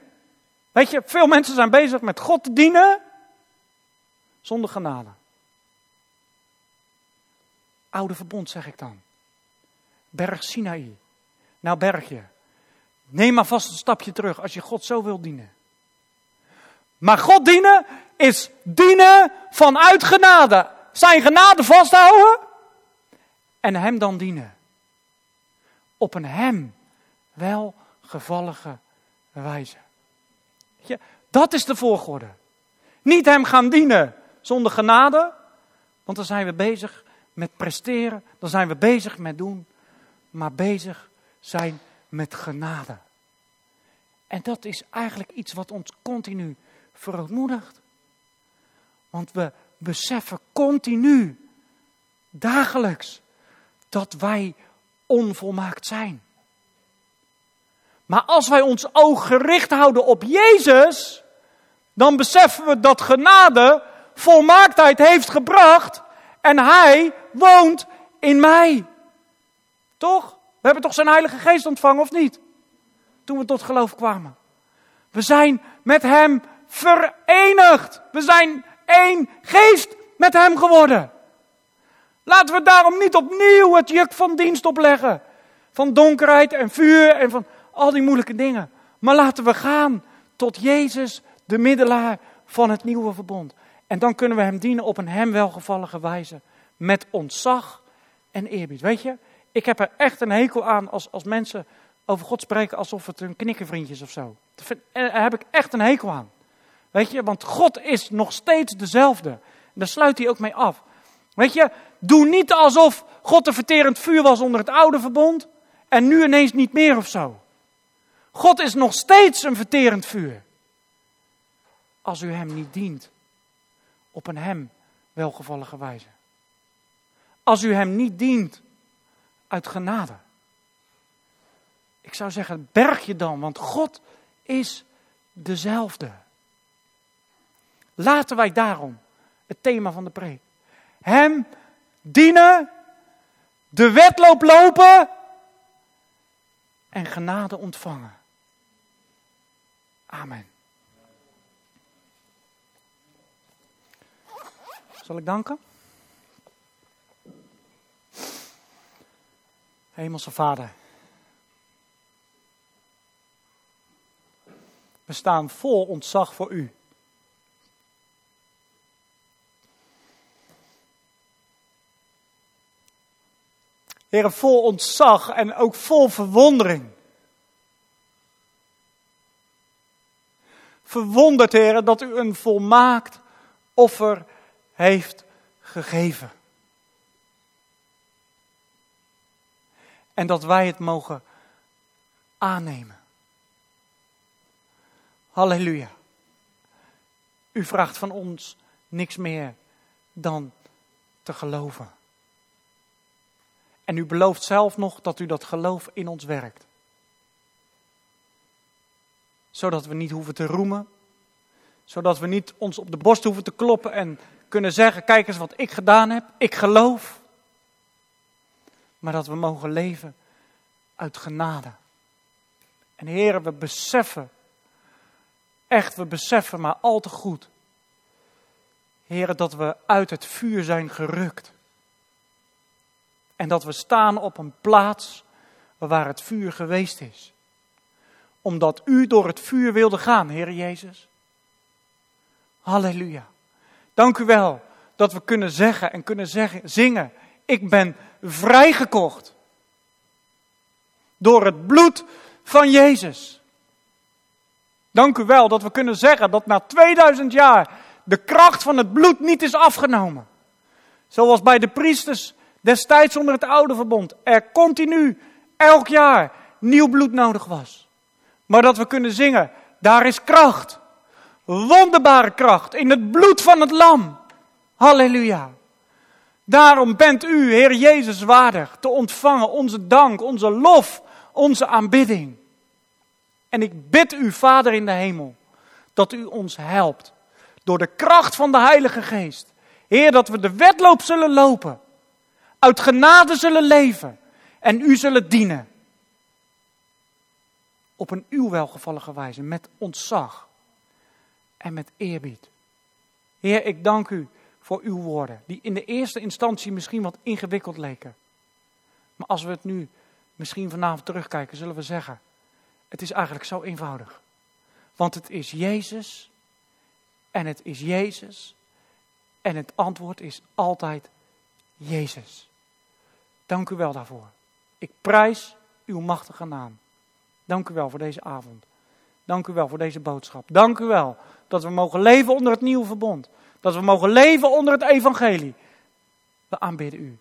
Weet je, veel mensen zijn bezig met God te dienen zonder genade. Oude verbond zeg ik dan. Berg Sinaï. Nou bergje. Neem maar vast een stapje terug als je God zo wil dienen. Maar God dienen is dienen vanuit genade. Zijn genade vasthouden en hem dan dienen. Op een hem welgevallige wijze. Ja, dat is de volgorde. Niet hem gaan dienen zonder genade, want dan zijn we bezig met presteren, dan zijn we bezig met doen, maar bezig zijn met genade. En dat is eigenlijk iets wat ons continu verootmoedigt. Want we beseffen continu, dagelijks, dat wij onvolmaakt zijn. Maar als wij ons oog gericht houden op Jezus, dan beseffen we dat genade volmaaktheid heeft gebracht en Hij woont in mij. Toch? We hebben toch zijn Heilige Geest ontvangen, of niet? Toen we tot geloof kwamen. We zijn met Hem verenigd. We zijn één geest met Hem geworden. Laten we daarom niet opnieuw het juk van dienst opleggen. Van donkerheid en vuur en van al die moeilijke dingen. Maar laten we gaan tot Jezus, de middelaar van het nieuwe verbond. En dan kunnen we Hem dienen op een Hem welgevallige wijze. Met ontzag en eerbied. Weet je, ik heb er echt een hekel aan als, als mensen over God spreken alsof het hun knikkenvriendjes of zo. Daar heb ik echt een hekel aan. Weet je, want God is nog steeds dezelfde. daar sluit hij ook mee af. Weet je, doe niet alsof God een verterend vuur was onder het oude verbond en nu ineens niet meer of zo. God is nog steeds een verterend vuur. Als u hem niet dient op een hem welgevallige wijze. Als u hem niet dient uit genade. Ik zou zeggen, berg je dan, want God is dezelfde. Laten wij daarom het thema van de preek. Hem dienen, de wedloop lopen en genade ontvangen. Amen. Zal ik danken? Hemelse Vader. We staan vol ontzag voor U. Heer, vol ontzag en ook vol verwondering. Verwonderd, Heer, dat u een volmaakt offer heeft gegeven. En dat wij het mogen aannemen. Halleluja. U vraagt van ons niks meer dan te geloven. En u belooft zelf nog dat u dat geloof in ons werkt. Zodat we niet hoeven te roemen. Zodat we niet ons op de borst hoeven te kloppen en kunnen zeggen: Kijk eens wat ik gedaan heb. Ik geloof. Maar dat we mogen leven uit genade. En heren, we beseffen Echt, we beseffen maar al te goed, Heer, dat we uit het vuur zijn gerukt. En dat we staan op een plaats waar het vuur geweest is. Omdat u door het vuur wilde gaan, Heer Jezus. Halleluja. Dank u wel dat we kunnen zeggen en kunnen zingen. Ik ben vrijgekocht. Door het bloed van Jezus. Dank u wel dat we kunnen zeggen dat na 2000 jaar de kracht van het bloed niet is afgenomen. Zoals bij de priesters destijds onder het oude verbond er continu elk jaar nieuw bloed nodig was. Maar dat we kunnen zingen, daar is kracht. Wonderbare kracht in het bloed van het lam. Halleluja. Daarom bent u, Heer Jezus, waardig te ontvangen onze dank, onze lof, onze aanbidding. En ik bid u, Vader in de hemel, dat u ons helpt door de kracht van de Heilige Geest. Heer, dat we de wedloop zullen lopen, uit genade zullen leven en u zullen dienen. Op een uw welgevallige wijze, met ontzag en met eerbied. Heer, ik dank u voor uw woorden, die in de eerste instantie misschien wat ingewikkeld leken. Maar als we het nu misschien vanavond terugkijken, zullen we zeggen, het is eigenlijk zo eenvoudig. Want het is Jezus en het is Jezus en het antwoord is altijd Jezus. Dank u wel daarvoor. Ik prijs uw machtige naam. Dank u wel voor deze avond. Dank u wel voor deze boodschap. Dank u wel dat we mogen leven onder het nieuwe verbond. Dat we mogen leven onder het evangelie. We aanbidden u.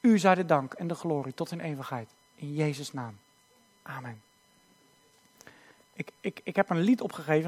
U zij de dank en de glorie tot in eeuwigheid. In Jezus' naam. Amen. Ik, ik, ik heb een lied opgegeven.